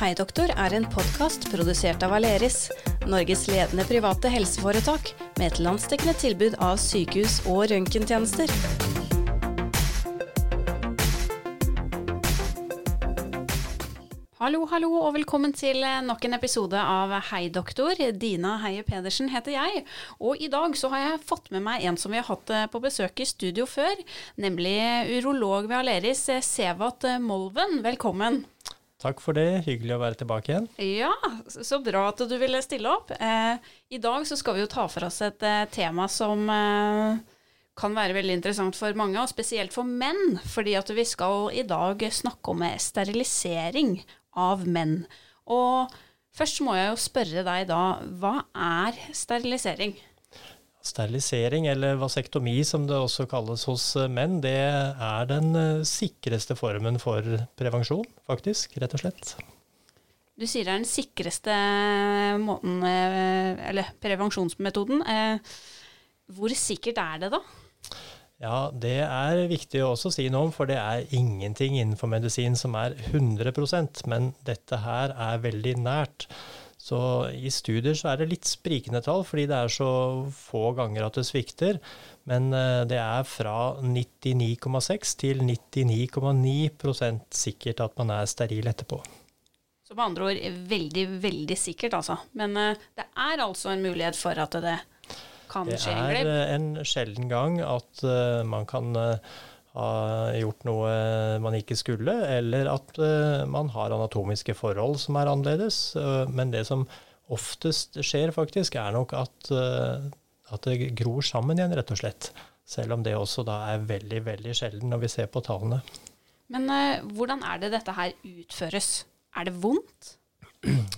Hei doktor er en podkast produsert av Aleris, Norges ledende private helseforetak med et landsdekkende tilbud av sykehus- og røntgentjenester. Hallo, hallo, og velkommen til nok en episode av Hei doktor. Dina Heie Pedersen heter jeg, og i dag så har jeg fått med meg en som vi har hatt eh, på besøk i studio før, nemlig urolog ved Aleris, Sevat Molven. Velkommen. Takk for det, hyggelig å være tilbake igjen. Ja, så bra at du ville stille opp. Eh, I dag så skal vi jo ta for oss et eh, tema som eh, kan være veldig interessant for mange, og spesielt for menn. Fordi at vi skal i dag snakke om sterilisering av menn. Og først må jeg jo spørre deg da, hva er sterilisering? Sterilisering, eller vasektomi som det også kalles hos menn, det er den eh, sikreste formen for prevensjon, faktisk, rett og slett. Du sier det er den sikreste måten, eh, eller prevensjonsmetoden. Eh, hvor sikkert er det da? Ja, det er viktig å også si noe om, for det er ingenting innenfor medisin som er 100% men dette her er veldig nært. Så i studier så er det litt sprikende tall, fordi det er så få ganger at det svikter. Men det er fra 99,6 til 99,9% sikkert at man er steril etterpå. Så med andre ord veldig, veldig sikkert, altså. Men det er altså en mulighet for at det kan skje en glipp? Det er en sjelden gang at man kan ha gjort noe man ikke skulle, eller at man har anatomiske forhold som er annerledes. Men det som oftest skjer, faktisk, er nok at, at det gror sammen igjen, rett og slett. Selv om det også da er veldig, veldig sjelden når vi ser på tallene. Men hvordan er det dette her utføres? Er det vondt?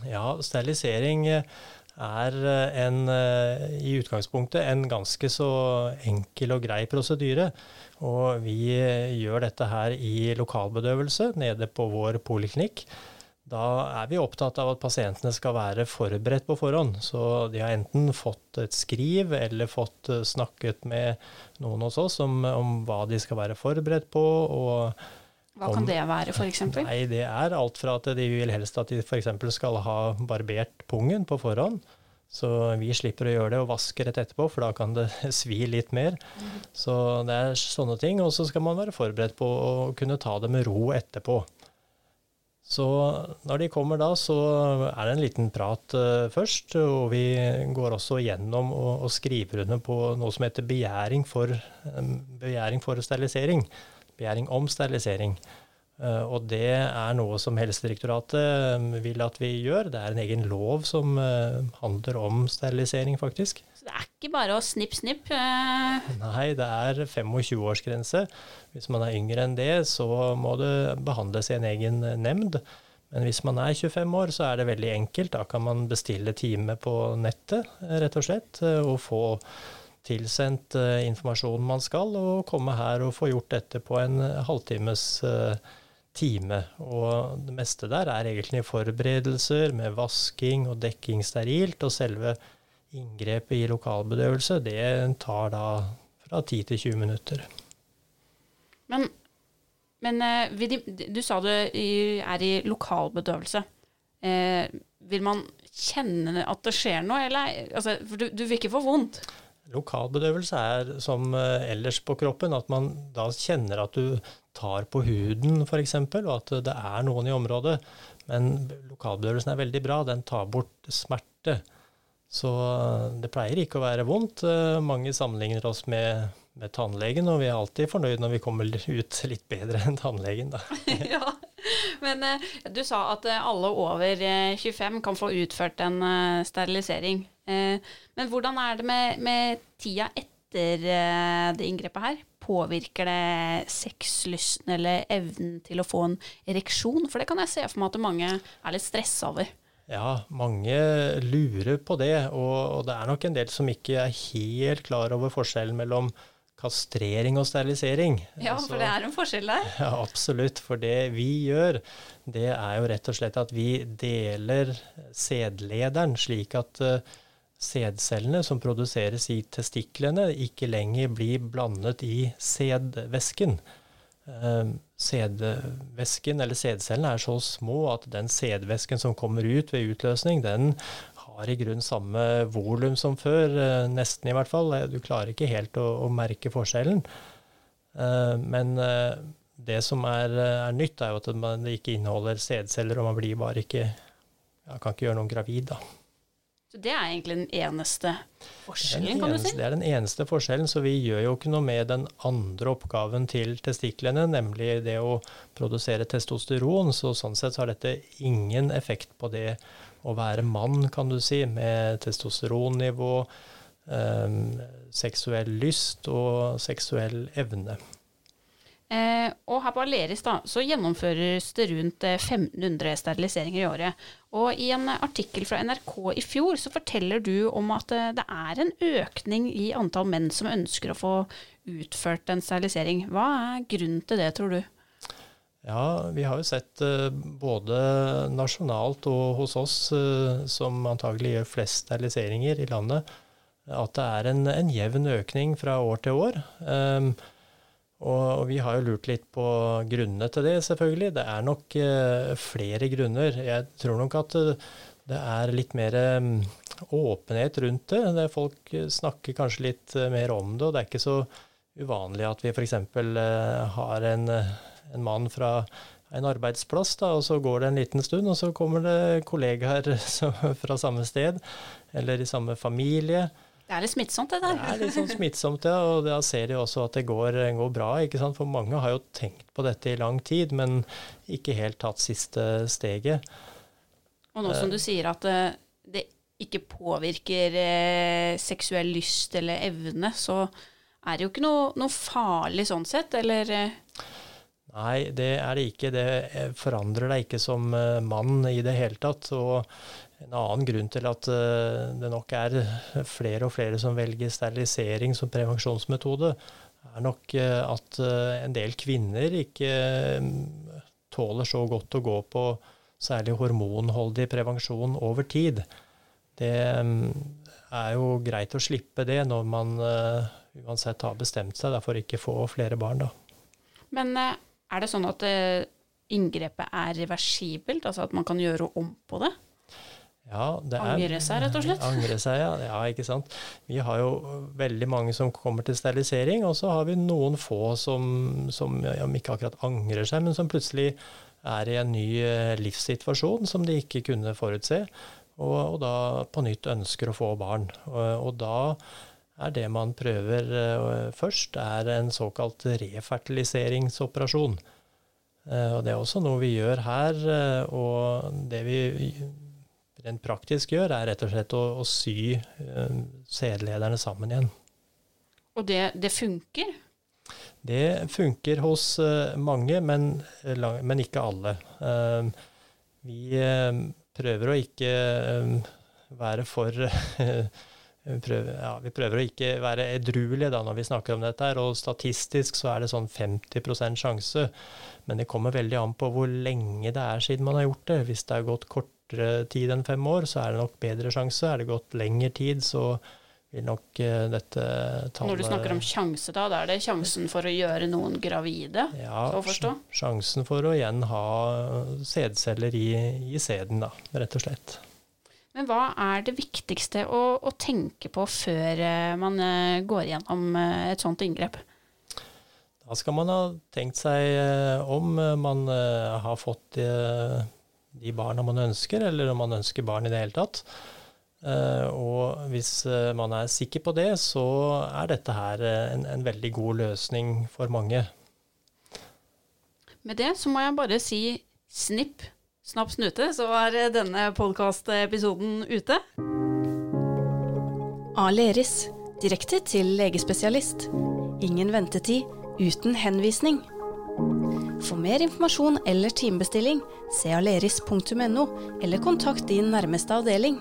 Ja, sterilisering er en, i utgangspunktet en ganske så enkel og grei prosedyre. Og vi gjør dette her i lokalbedøvelse nede på vår poliklinikk. Da er vi opptatt av at pasientene skal være forberedt på forhånd. Så de har enten fått et skriv eller fått snakket med noen hos oss om, om hva de skal være forberedt på. og hva kan det være, f.eks.? Nei, Det er alt fra at de vil helst at de f.eks. skal ha barbert pungen på forhånd. Så vi slipper å gjøre det og vaske rett etterpå, for da kan det svi litt mer. Mm. Så det er sånne ting. Og så skal man være forberedt på å kunne ta det med ro etterpå. Så når de kommer da, så er det en liten prat uh, først. Og vi går også gjennom og, og skriver under på noe som heter begjæring for, um, begjæring for sterilisering begjæring om sterilisering. Uh, og det er noe som Helsedirektoratet vil at vi gjør. Det er en egen lov som uh, handler om sterilisering, faktisk. Så det er ikke bare å snipp, snipp? Nei, det er 25-årsgrense. Hvis man er yngre enn det, så må det behandles i en egen nemnd. Men hvis man er 25 år, så er det veldig enkelt. Da kan man bestille time på nettet, rett og slett, og få tilsendt uh, informasjonen man skal, og komme her og få gjort dette på en halvtimes uh, time. Og det meste der er egentlig forberedelser med vasking og dekking sterilt, og selve inngrepet i lokalbedøvelse, det tar da fra 10 til 20 minutter. Men, men du sa du er i lokalbedøvelse. vil man kjenne at det skjer noe, eller? Altså, for du, du vil ikke få vondt? Lokalbedøvelse er som eh, ellers på kroppen, at man da kjenner at du tar på huden f.eks., og at det er noen i området. Men lokalbedøvelsen er veldig bra, den tar bort smerte. Så eh, det pleier ikke å være vondt. Eh, mange sammenligner oss med, med tannlegen, og vi er alltid fornøyd når vi kommer ut litt bedre enn tannlegen, da. ja, men du sa at alle over 25 kan få utført en sterilisering. Eh, men hvordan er det med, med tida etter eh, det inngrepet her? Påvirker det sexlysten eller evnen til å få en ereksjon? For det kan jeg se for meg at mange er litt stressa over. Ja, mange lurer på det, og, og, det er nok en del som ikke er helt klar over forskjellen mellom kastrering og sterilisering. Ja, for det er en forskjell der? Ja, absolutt. For det vi gjør, det er jo rett og slett at vi deler sædlederen slik at uh, sædcellene som produseres i testiklene, ikke lenger blir blandet i sædvæsken. Ehm, sædvæsken eller sædcellene er så små at den sædvæsken som kommer ut ved utløsning, den har i grunn samme volum som før, eh, nesten i hvert fall. Du klarer ikke helt å, å merke forskjellen. Eh, men eh, det som er, er, nytt, er jo at det ikke inneholder sædceller, og man blir bare ikke ja, Kan ikke gjøre noen gravid, da. Så Det er egentlig den eneste forskjellen, kan eneste, du si? Det er den eneste forskjellen, så vi gjør jo ikke noe med den andre oppgaven til testiklene, nemlig det å produsere testosteron. Så sånn sett så har dette ingen effekt på det å være mann, kan du si, med testosteronnivå, eh, seksuell lyst og seksuell evne. Eh, og her på Aleris da, så gjennomføres det rundt 1500 eh, steriliseringer i året. Og i en artikkel fra NRK i fjor så forteller du om at eh, det er en økning i antall menn som ønsker å få utført en sterilisering. Hva er grunnen til det, tror du? Ja, vi har jo sett både nasjonalt og hos oss, som antagelig gjør flest steriliseringer i landet, at det er en, en jevn økning fra år til år. Um, og, og, vi har jo lurt litt på grunnene til det, selvfølgelig. Det er nok uh, flere grunner. Jeg tror nok at det er litt mer um, åpenhet rundt det. det. Folk snakker kanskje litt mer om det, og det er ikke så uvanlig at vi f.eks. Uh, har en en mann fra en arbeidsplass, da, og så går det en liten stund, og så kommer det kollegaer fra samme sted, eller i samme familie. Det er litt smittsomt, det der. Det er litt sånn smittsomt, ja. Og da ser de også at det går, går, bra. ikke sant? For mange har jo tenkt på dette i lang tid, men ikke helt tatt siste steget. Og nå som du sier at eh, det ikke påvirker eh, seksuell lyst eller evne, så er det jo ikke noe, noe farlig sånn sett, eller? Eh? Nei, det er det ikke. Det forandrer deg ikke som eh, mann i det hele tatt. Og en annen grunn til at eh, det nok er flere og flere som velger sterilisering som prevensjonsmetode, er nok eh, at en del kvinner ikke tåler så godt å gå på særlig hormonholdig prevensjon over tid. Det er jo greit å slippe det når man uansett har bestemt seg for ikke få flere barn, da. Men er det sånn at uh, inngrepet er reversibelt, altså at man kan gjøre om på det? Ja, det er, angre seg, rett og slett? Angre seg, ja. ja. ikke sant. Vi har jo veldig mange som kommer til sterilisering, og så har vi noen få som, som ja, ikke akkurat angrer seg, men som plutselig er i en ny eh, livssituasjon som de ikke kunne forutse, og, og da på nytt ønsker å få barn. Og, og da er det man prøver uh, først, er en såkalt refertiliseringsoperasjon. Uh, og Det er også noe vi gjør her. Uh, og det vi rent praktisk gjør, er rett og slett å, å sy sædlederne sammen igjen. Og det, det, funker? Det funker hos mange, men, men ikke alle. vi prøver å ikke være for prøver, ja, vi prøver, å ikke være edruelige da når vi snakker om dette, her, og statistisk så er det sånn 50% sjanse. Men det kommer veldig an på hvor lenge det er siden man har gjort det. Hvis det har gått kortere tid enn fem år, så er det nok bedre sjanse. Er det gått lengre tid, så vil nok uh, dette tallet Når du snakker om sjanse, da, da er det sjansen for å gjøre noen gravide? Ja, sjansen for å igjen ha sædceller i, i sæden, da, rett og slett. Men hva er det viktigste å, å tenke på før eh, man eh, går gjennom eh, et sånt inngrep? Da skal man ha tenkt seg om man har fått de barna man ønsker, eller om man ønsker barn i det hele tatt. Og hvis man er sikker på det, så er dette her en, en veldig god løsning for mange. Med det så må jeg bare si snipp Snapp snute, så er denne podkastepisoden ute. Aleris, direkte til legespesialist. Ingen ventetid, uten henvisning. For mer informasjon eller timebestilling, se aleris.no, eller kontakt din nærmeste avdeling.